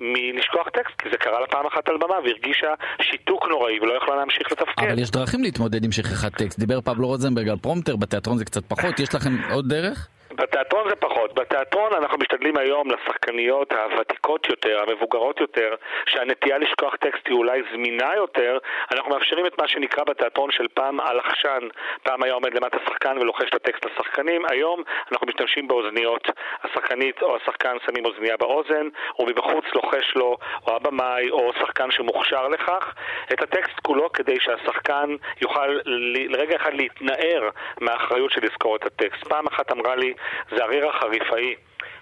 מלשכוח טקסט, כי זה קרה לה פעם אחת על במה והרגישה שיתוק נוראי ולא יכלה להמשיך לתפקד. אבל יש דרכים להתמודד עם שכחת טקסט. דיבר פבלו רוזנברג על פרומטר, בתיאטרון זה קצת פחות, יש לכם עוד דרך? בתיאטרון זה פחות. בתיאטרון אנחנו משתדלים היום לשחקניות הוותיקות יותר, המבוגרות יותר, שהנטייה לשכוח טקסט היא אולי זמינה יותר, אנחנו מאפשרים את מה שנקרא בתיאטרון של פעם אלחשן. פעם היה עומד למטה שחקן ולוחש את הטקסט לשחקנים, היום אנחנו משתמשים באוזניות. השחקנית או השחקן שמים אוזנייה באוזן, ומבחוץ לוחש לו, או הבמאי, או שחקן שמוכשר לכך, את הטקסט כולו כדי שהשחקן יוכל לרגע אחד להתנער מהאחריות של לזכור את הטקסט. פעם אחת אמרה לי זה הרירה חריפאי.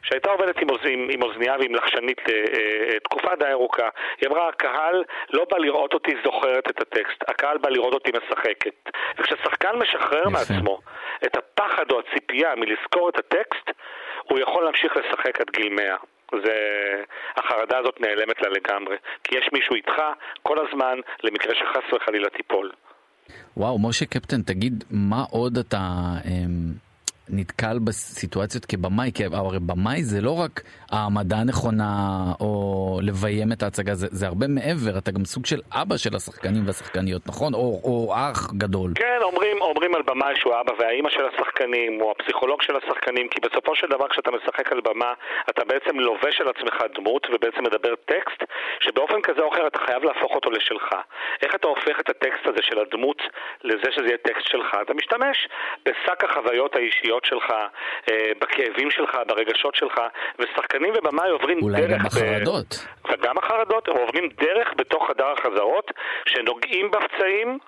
שהייתה עובדת עם, עם, עם אוזנייה ועם לחשנית אה, אה, תקופה די ארוכה. היא אמרה, הקהל לא בא לראות אותי זוכרת את הטקסט, הקהל בא לראות אותי משחקת. וכששחקן משחרר מעצמו את הפחד או הציפייה מלזכור את הטקסט, הוא יכול להמשיך לשחק עד גיל 100. זה... החרדה הזאת נעלמת לה לגמרי. כי יש מישהו איתך כל הזמן למקרה שחס וחלילה תיפול. וואו, משה קפטן, תגיד, מה עוד אתה... נתקל בסיטואציות כבמאי, כי הרי במאי זה לא רק העמדה הנכונה או לביים את ההצגה, זה, זה הרבה מעבר, אתה גם סוג של אבא של השחקנים והשחקניות, נכון? או, או אח גדול. כן, אומרים, אומרים על במאי שהוא האבא והאימא של השחקנים, או הפסיכולוג של השחקנים, כי בסופו של דבר כשאתה משחק על במה, אתה בעצם לובש על עצמך דמות ובעצם מדבר טקסט, שבאופן כזה או אחר אתה חייב להפוך אותו לשלך. איך אתה הופך את הטקסט הזה של הדמות לזה שזה יהיה טקסט שלך? אתה משתמש בשק החוויות האישיות שלך, אה, בכאבים שלך, ברגשות שלך, ושחקנים ובמאי עוברים אולי דרך... אולי גם החרדות. ב... וגם החרדות, הם עוברים דרך בתוך חדר החזרות, שנוגעים בפצעים.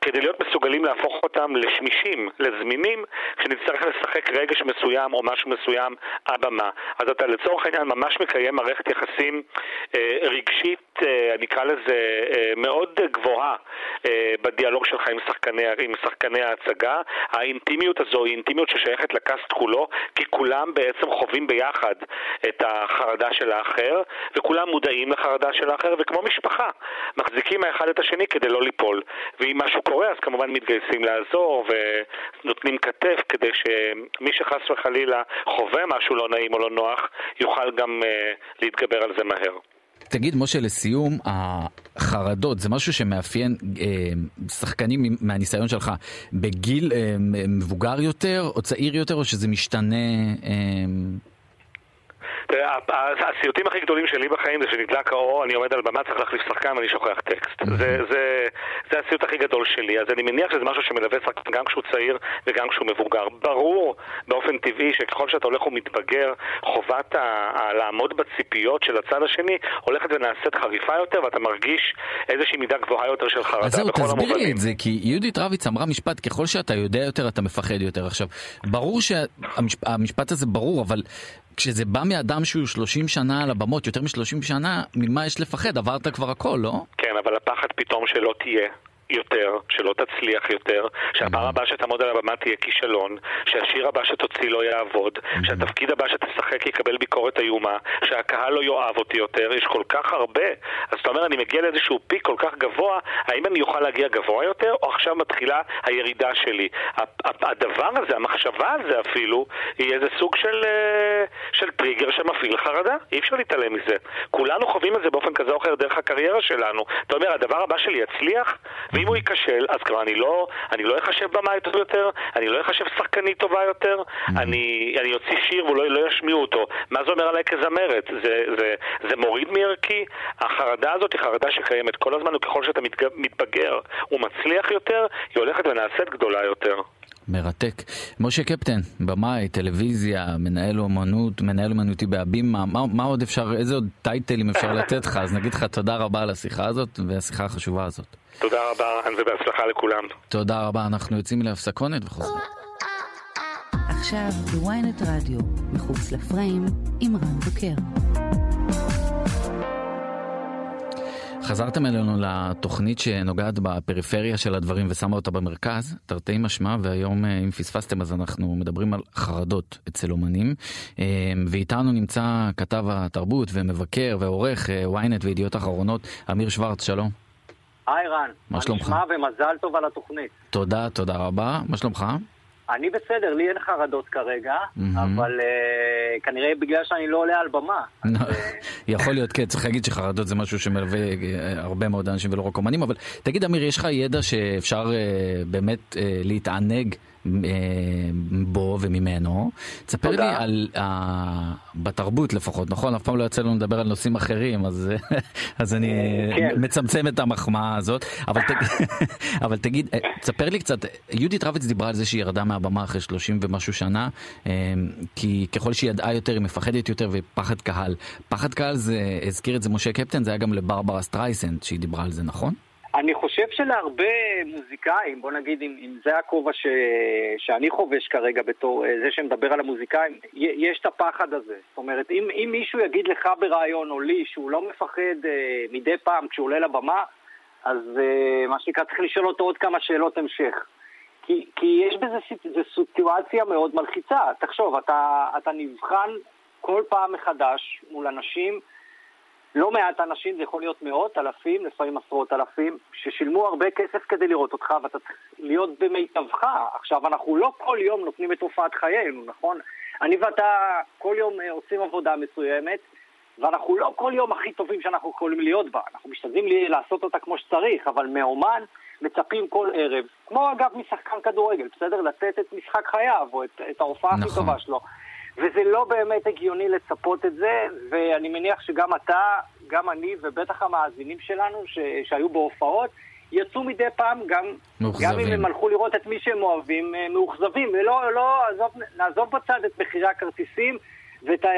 כדי להיות מסוגלים להפוך אותם לשמישים, לזמינים, כשנצטרך לשחק רגש מסוים או משהו מסוים הבמה. אז אתה לצורך העניין ממש מקיים מערכת יחסים אה, רגשית, אה, אני אקרא לזה, אה, מאוד גבוהה אה, בדיאלוג שלך עם שחקני, עם שחקני ההצגה. האינטימיות הזו היא אינטימיות ששייכת לקאסט כולו, כי כולם בעצם חווים ביחד את החרדה של האחר, וכולם מודעים לחרדה של האחר, וכמו משפחה, מחזיקים האחד את השני כדי לא ליפול. ואם משהו קורה, אז כמובן מתגייסים לעזור ונותנים כתף כדי שמי שחס וחלילה חווה משהו לא נעים או לא נוח, יוכל גם uh, להתגבר על זה מהר. תגיד, משה, לסיום, החרדות זה משהו שמאפיין אה, שחקנים מהניסיון שלך בגיל אה, מבוגר יותר או צעיר יותר, או שזה משתנה אה, הסיוטים הכי גדולים שלי בחיים זה שנדלק האור, אני עומד על במה, צריך להחליף שחקן ואני שוכח טקסט. זה, זה, זה הסיוט הכי גדול שלי, אז אני מניח שזה משהו שמלווה שחקן גם כשהוא צעיר וגם כשהוא מבוגר. ברור באופן טבעי שככל שאתה הולך ומתבגר, חובת ה- ה- לעמוד בציפיות של הצד השני הולכת ונעשית חריפה יותר ואתה מרגיש איזושהי מידה גבוהה יותר של חרדה אז זהו, תסביר לי את זה, כי יהודית רביץ אמרה משפט, ככל שאתה יודע יותר אתה מפחד יותר. עכשיו, ברור שהמשפט הזה ברור, אבל כשזה בא מאדם שהוא 30 שנה על הבמות, יותר מ-30 שנה, ממה יש לפחד? עברת כבר הכל, לא? כן, אבל הפחד פתאום שלא תהיה. יותר, שלא תצליח יותר, שהפעם הבאה שתעמוד על הבמה תהיה כישלון, שהשיר הבא שתוציא לא יעבוד, שהתפקיד הבא שתשחק יקבל ביקורת איומה, שהקהל לא יאהב אותי יותר, יש כל כך הרבה. אז אתה אומר, אני מגיע לאיזשהו פיק כל כך גבוה, האם אני אוכל להגיע גבוה יותר, או עכשיו מתחילה הירידה שלי? הדבר הזה, המחשבה הזה אפילו, היא איזה סוג של, אה, של טריגר שמפעיל חרדה. אי אפשר להתעלם מזה. כולנו חווים את זה באופן כזה או אחר דרך הקריירה שלנו. אתה אומר, הדבר הבא שלי יצליח, ואם הוא ייכשל, אז כבר אני לא, אני לא אחשב במאי טוב יותר, אני לא אחשב שחקנית טובה יותר, אני, אני אוציא שיר ולא לא ישמיעו אותו. מה זה אומר עליי כזמרת? זה, זה, זה מוריד מערכי? החרדה הזאת היא חרדה שקיימת כל הזמן, וככל שאתה מתבגר ומצליח יותר, היא הולכת ונעשית גדולה יותר. מרתק. משה קפטן, במאי, טלוויזיה, מנהל אומנות, מנהל אומנותי בהבימה, מה, מה עוד אפשר, איזה עוד טייטלים אפשר לתת לך? אז נגיד לך תודה רבה על השיחה הזאת והשיחה החשובה הזאת. תודה רבה, ובהצלחה לכולם. תודה רבה, אנחנו יוצאים להפסקונת וחוזרים. עכשיו בוויינט רדיו, מחוץ לפריים, עם רן בוקר. חזרתם אלינו לתוכנית שנוגעת בפריפריה של הדברים ושמה אותה במרכז, תרתי משמע, והיום אה, אם פספסתם אז אנחנו מדברים על חרדות אצל אומנים, אה, ואיתנו נמצא כתב התרבות ומבקר ועורך אה, ynet וידיעות אחרונות, אמיר שוורץ, שלום. היי רן, מה שלומך? נשמע ומזל טוב על התוכנית. תודה, תודה רבה, מה שלומך? אני בסדר, לי אין חרדות כרגע, אבל uh, כנראה בגלל שאני לא עולה על במה. יכול להיות, כן, צריך להגיד שחרדות זה משהו שמלווה הרבה מאוד אנשים ולא רק אומנים, אבל תגיד אמיר, יש לך ידע שאפשר באמת להתענג אה, בו וממנו. תספר לי על, uh, בתרבות לפחות, נכון? אף פעם לא יוצא לנו לדבר על נושאים אחרים, אז, אז אני כן. מצמצם את המחמאה הזאת. אבל, ת, אבל תגיד, תספר לי קצת, יהודית רביץ דיברה על זה שהיא ירדה מהבמה אחרי 30 ומשהו שנה, כי ככל שהיא ידעה יותר היא מפחדת יותר ופחד קהל. פחד קהל זה, הזכיר את זה משה קפטן, זה היה גם לברברה סטרייסנד שהיא דיברה על זה, נכון? חושב שלהרבה מוזיקאים, בוא נגיד אם, אם זה הכובע ש... שאני חובש כרגע בתור אה, זה שמדבר על המוזיקאים, יש את הפחד הזה. זאת אומרת, אם, אם מישהו יגיד לך ברעיון או לי שהוא לא מפחד אה, מדי פעם כשהוא עולה לבמה, אז אה, מה שנקרא צריך לשאול אותו עוד כמה שאלות המשך. כי, כי יש בזה סיטואציה מאוד מלחיצה. תחשוב, אתה, אתה נבחן כל פעם מחדש מול אנשים לא מעט אנשים, זה יכול להיות מאות, אלפים, לפעמים עשרות אלפים, ששילמו הרבה כסף כדי לראות אותך ואתה צריך להיות במיטבך. עכשיו, אנחנו לא כל יום נותנים את הופעת חיינו, נכון? אני ואתה כל יום אה, עושים עבודה מסוימת, ואנחנו לא כל יום הכי טובים שאנחנו יכולים להיות בה. אנחנו משתדלים לעשות אותה כמו שצריך, אבל מאומן מצפים כל ערב, כמו אגב משחקן כדורגל, בסדר? לתת את משחק חייו, או את, את ההופעה נכון. הכי טובה שלו. וזה לא באמת הגיוני לצפות את זה, ואני מניח שגם אתה, גם אני, ובטח המאזינים שלנו ש... שהיו בהופעות, יצאו מדי פעם גם, גם אם הם הלכו לראות את מי שהם אוהבים, אה, מאוכזבים. ולא, לא, עזוב, נעזוב בצד את מחירי הכרטיסים ואת ה...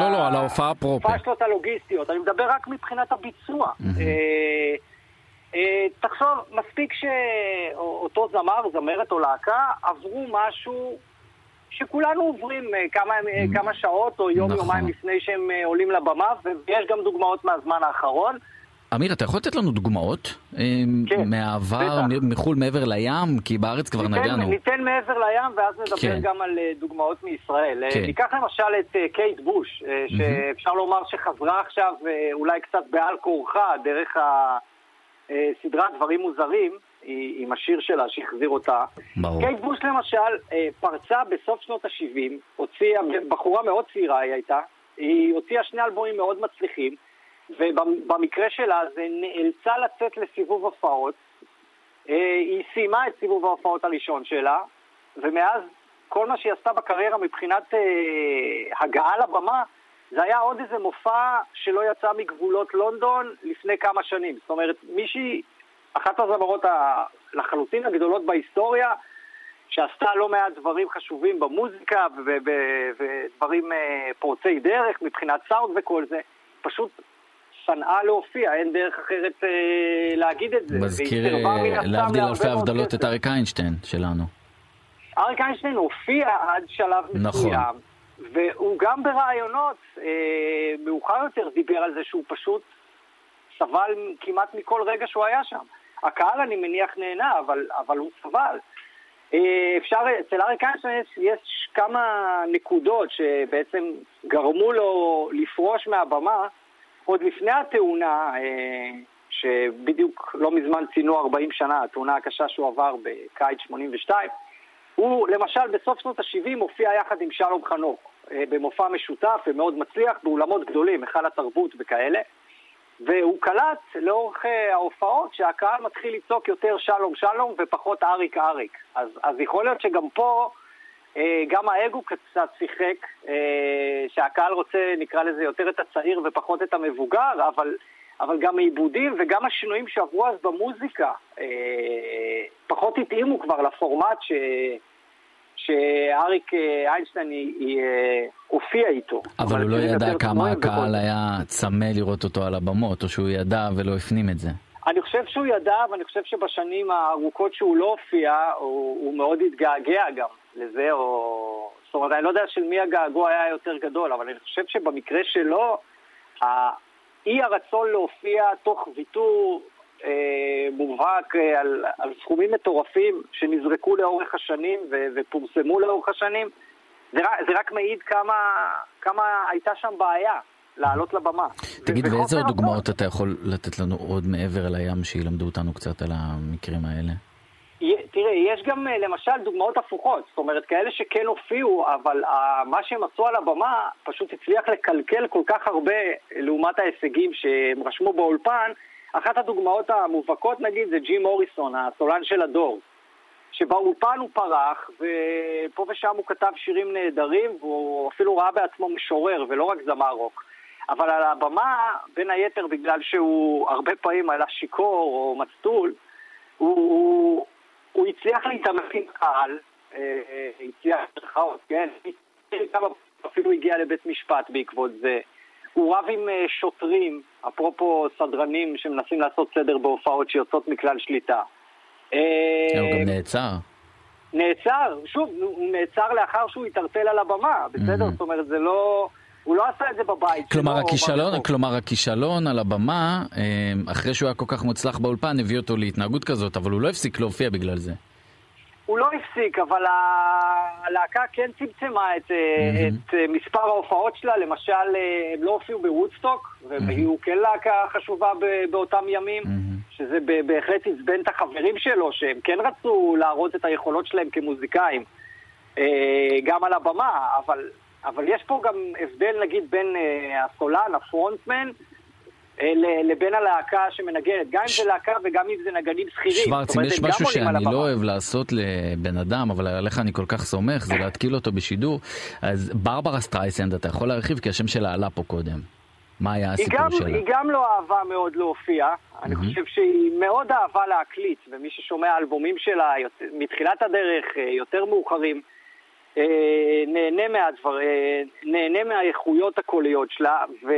לא, לא, על ההופעה פרופר. הפשלות הלוגיסטיות. אני מדבר רק מבחינת הביצוע. אה, אה, תחשוב, מספיק שאותו זמר, זמרת או להקה, עברו משהו שכולנו עוברים אה, כמה, אה, mm. כמה שעות או יום, נכון. יומיים לפני שהם אה, עולים לבמה, ויש גם דוגמאות מהזמן האחרון. אמיר, אתה יכול לתת לנו דוגמאות? כן, מהעבר, מחו"ל מעבר לים? כי בארץ כבר ניתן, נגענו. ניתן מעבר לים ואז נדבר כן. גם על דוגמאות מישראל. כן. ניקח למשל את קייט בוש, שאפשר לומר שחזרה עכשיו אולי קצת בעל כורחה דרך הסדרת דברים מוזרים. עם השיר שלה שהחזיר אותה. ברור. קייט בוש למשל אה, פרצה בסוף שנות ה-70, הוציאה, בחורה מאוד צעירה היא הייתה, היא הוציאה שני אלבומים מאוד מצליחים, ובמקרה שלה זה נאלצה לצאת לסיבוב הופעות. אה, היא סיימה את סיבוב ההופעות הראשון שלה, ומאז כל מה שהיא עשתה בקריירה מבחינת אה, הגעה לבמה, זה היה עוד איזה מופע שלא יצא מגבולות לונדון לפני כמה שנים. זאת אומרת, מישהי, אחת הזמרות לחלוטין הגדולות בהיסטוריה, שעשתה לא מעט דברים חשובים במוזיקה ודברים אה, פורצי דרך מבחינת סאונד וכל זה, פשוט שנאה להופיע, אין דרך אחרת אה, להגיד את זה. מזכיר, אה, להבדיל אלפי הבדלות, את אריק איינשטיין שלנו. אריק איינשטיין הופיע עד שלב נכון. מסוים, והוא גם ברעיונות אה, מאוחר יותר דיבר על זה שהוא פשוט סבל כמעט מכל רגע שהוא היה שם. הקהל אני מניח נהנה, אבל, אבל הוא סבל. אה, אפשר, אצל אריק איינשטיין יש, יש כמה נקודות שבעצם גרמו לו לפרוש מהבמה עוד לפני התאונה, אה, שבדיוק לא מזמן ציינו 40 שנה, התאונה הקשה שהוא עבר בקיץ 82, הוא למשל בסוף שנות ה-70 הופיע יחד עם שלום חנוך אה, במופע משותף ומאוד מצליח באולמות גדולים, היכל התרבות וכאלה. והוא קלט לאורך אה, ההופעות שהקהל מתחיל לצעוק יותר שלום שלום ופחות אריק אריק. אז, אז יכול להיות שגם פה אה, גם האגו קצת שיחק, שהקהל רוצה, נקרא לזה, יותר את הצעיר ופחות את המבוגר, אבל, אבל גם העיבודים וגם השינויים שעברו אז במוזיקה פחות התאימו כבר לפורמט ש... שאריק אה, איינשטיין אה, הופיע איתו. אבל הוא לא ידע כמה הקהל היה צמא לראות אותו על הבמות, או שהוא ידע ולא הפנים את זה. אני חושב שהוא ידע, ואני חושב שבשנים הארוכות שהוא לא הופיע, הוא, הוא מאוד התגעגע גם לזה, או... זאת אומרת, אני לא יודע של מי הגעגוע היה יותר גדול, אבל אני חושב שבמקרה שלו, האי הרצון להופיע תוך ויתור אה, מובהק אה, על, על סכומים מטורפים שנזרקו לאורך השנים ו, ופורסמו לאורך השנים, זה, זה רק מעיד כמה, כמה הייתה שם בעיה לעלות לבמה. תגיד, ואיזה עוד דוגמאות אתה יכול לתת לנו עוד מעבר על הים שילמדו אותנו קצת על המקרים האלה? תראה, יש גם אה, למשל דוגמאות הפוכות, זאת אומרת, כאלה שכן הופיעו, אבל מה שהם עשו על הבמה פשוט הצליח לקלקל כל כך הרבה לעומת ההישגים שהם רשמו באולפן, אחת הדוגמאות המובהקות נגיד זה ג'ים מוריסון, הסולן של הדור, שבאולפן הוא פרח, ופה ושם הוא כתב שירים נהדרים, והוא אפילו ראה בעצמו משורר ולא רק זמר רוק. אבל על הבמה, בין היתר בגלל שהוא הרבה פעמים עלה שיכור או מצטול, הוא, הוא, הוא הצליח להתאמץ עם קהל, אה, אה, הצליח, כן, אפילו הגיע לבית משפט בעקבות זה. הוא רב עם אה, שוטרים, אפרופו סדרנים שמנסים לעשות סדר בהופעות שיוצאות מכלל שליטה. אה, הוא גם נעצר. נעצר, שוב, הוא נעצר לאחר שהוא התערטל על הבמה, בסדר? זאת אומרת, זה לא... הוא לא עשה את זה בבית כלומר, שלו. הכישלון, כלומר, הכישלון על הבמה, אה, אחרי שהוא היה כל כך מוצלח באולפן, הביא אותו להתנהגות כזאת, אבל הוא לא הפסיק להופיע בגלל זה. הוא לא הפסיק, אבל הלהקה כן צמצמה את, mm-hmm. את אה, מספר ההופעות שלה. למשל, אה, הם לא הופיעו בוודסטוק, והיו mm-hmm. כן להקה חשובה באותם ימים, mm-hmm. שזה בהחלט עצבן את החברים שלו, שהם כן רצו להראות את היכולות שלהם כמוזיקאים, גם על הבמה, אבל, אבל יש פה גם הבדל, נגיד, בין הסולן, הפרונטמן, לבין הלהקה שמנגנת, גם אם זה להקה וגם אם זה נגנים שכירים. שוורץ, אם יש משהו שאני לא אוהב לעשות לבן אדם, אבל עליך אני כל כך סומך, זה להתקיל אותו בשידור, אז ברברה סטרייסנד, אתה יכול להרחיב, כי השם שלה עלה פה קודם. מה היה הסיפור גם, שלה? היא גם לא אהבה מאוד להופיע, אני mm-hmm. חושב שהיא מאוד אהבה להקליט, ומי ששומע אלבומים שלה מתחילת הדרך, אה, יותר מאוחרים, אה, נהנה, מהדבר, אה, נהנה מהאיכויות הקוליות שלה, ו,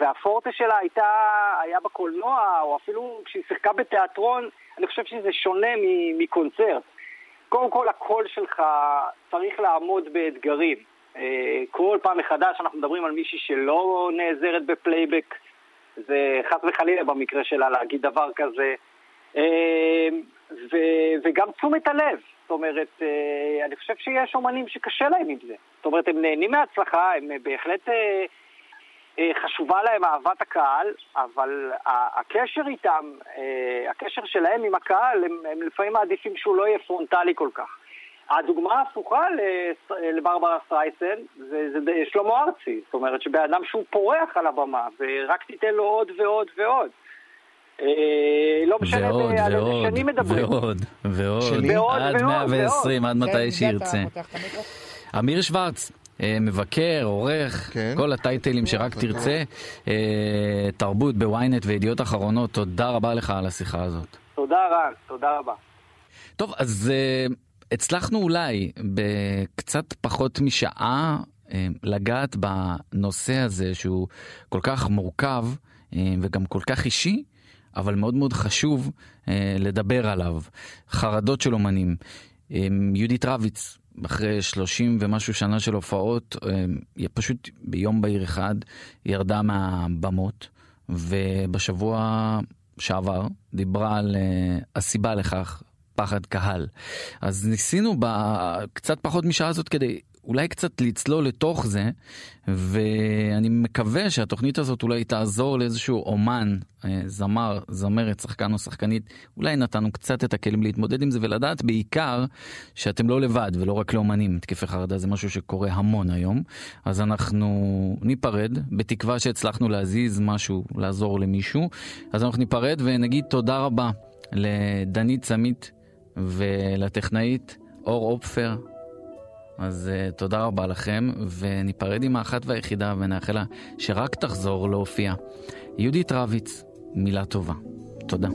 והפורטה שלה הייתה, היה בקולנוע, או אפילו כשהיא שיחקה בתיאטרון, אני חושב שזה שונה מקונצרט. קודם כל, הקול שלך צריך לעמוד באתגרים. אה, כל פעם מחדש אנחנו מדברים על מישהי שלא נעזרת בפלייבק, זה חס וחלילה במקרה שלה להגיד דבר כזה. ו, וגם תשומת הלב. זאת אומרת, אה, אני חושב שיש אומנים שקשה להם עם זה. זאת אומרת, הם נהנים מההצלחה, הם בהחלט... אה, אה, חשובה להם אהבת הקהל, אבל הקשר איתם, הקשר שלהם עם הקהל, הם, הם לפעמים מעדיפים שהוא לא יהיה פרונטלי כל כך. הדוגמה ההפוכה לברברה סטרייסן זה, זה שלמה ארצי, זאת אומרת שבן אדם שהוא פורח על הבמה ורק תיתן לו עוד ועוד ועוד. אה, לא משנה על איזה שנים מדברים. ועוד, ועוד, עד 120, עד מתי כן, שירצה. אמיר שוורץ, אה, מבקר, עורך, כן. כל הטייטלים שרק תרצה, אה, תרבות בוויינט וידיעות אחרונות, תודה רבה לך על השיחה הזאת. תודה רן, תודה רבה. טוב, אז הצלחנו אולי בקצת פחות משעה לגעת בנושא הזה שהוא כל כך מורכב וגם כל כך אישי. אבל מאוד מאוד חשוב אה, לדבר עליו. חרדות של אומנים. אה, יהודית רביץ, אחרי 30 ומשהו שנה של הופעות, אה, פשוט ביום בהיר אחד ירדה מהבמות, ובשבוע שעבר דיברה על אה, הסיבה לכך, פחד קהל. אז ניסינו בקצת פחות משעה הזאת כדי אולי קצת לצלול לתוך זה, ואני מקווה שהתוכנית הזאת אולי תעזור לאיזשהו אומן, אה, זמר, זמרת, שחקן או שחקנית, אולי נתנו קצת את הכלים להתמודד עם זה ולדעת בעיקר שאתם לא לבד ולא רק לאומנים, תקפי חרדה זה משהו שקורה המון היום, אז אנחנו ניפרד, בתקווה שהצלחנו להזיז משהו, לעזור למישהו, אז אנחנו ניפרד ונגיד תודה רבה לדנית סמית ולטכנאית אור אופפר. אז uh, תודה רבה לכם, וניפרד עם האחת והיחידה ונאחל לה שרק תחזור להופיע. יהודית רביץ, מילה טובה. תודה.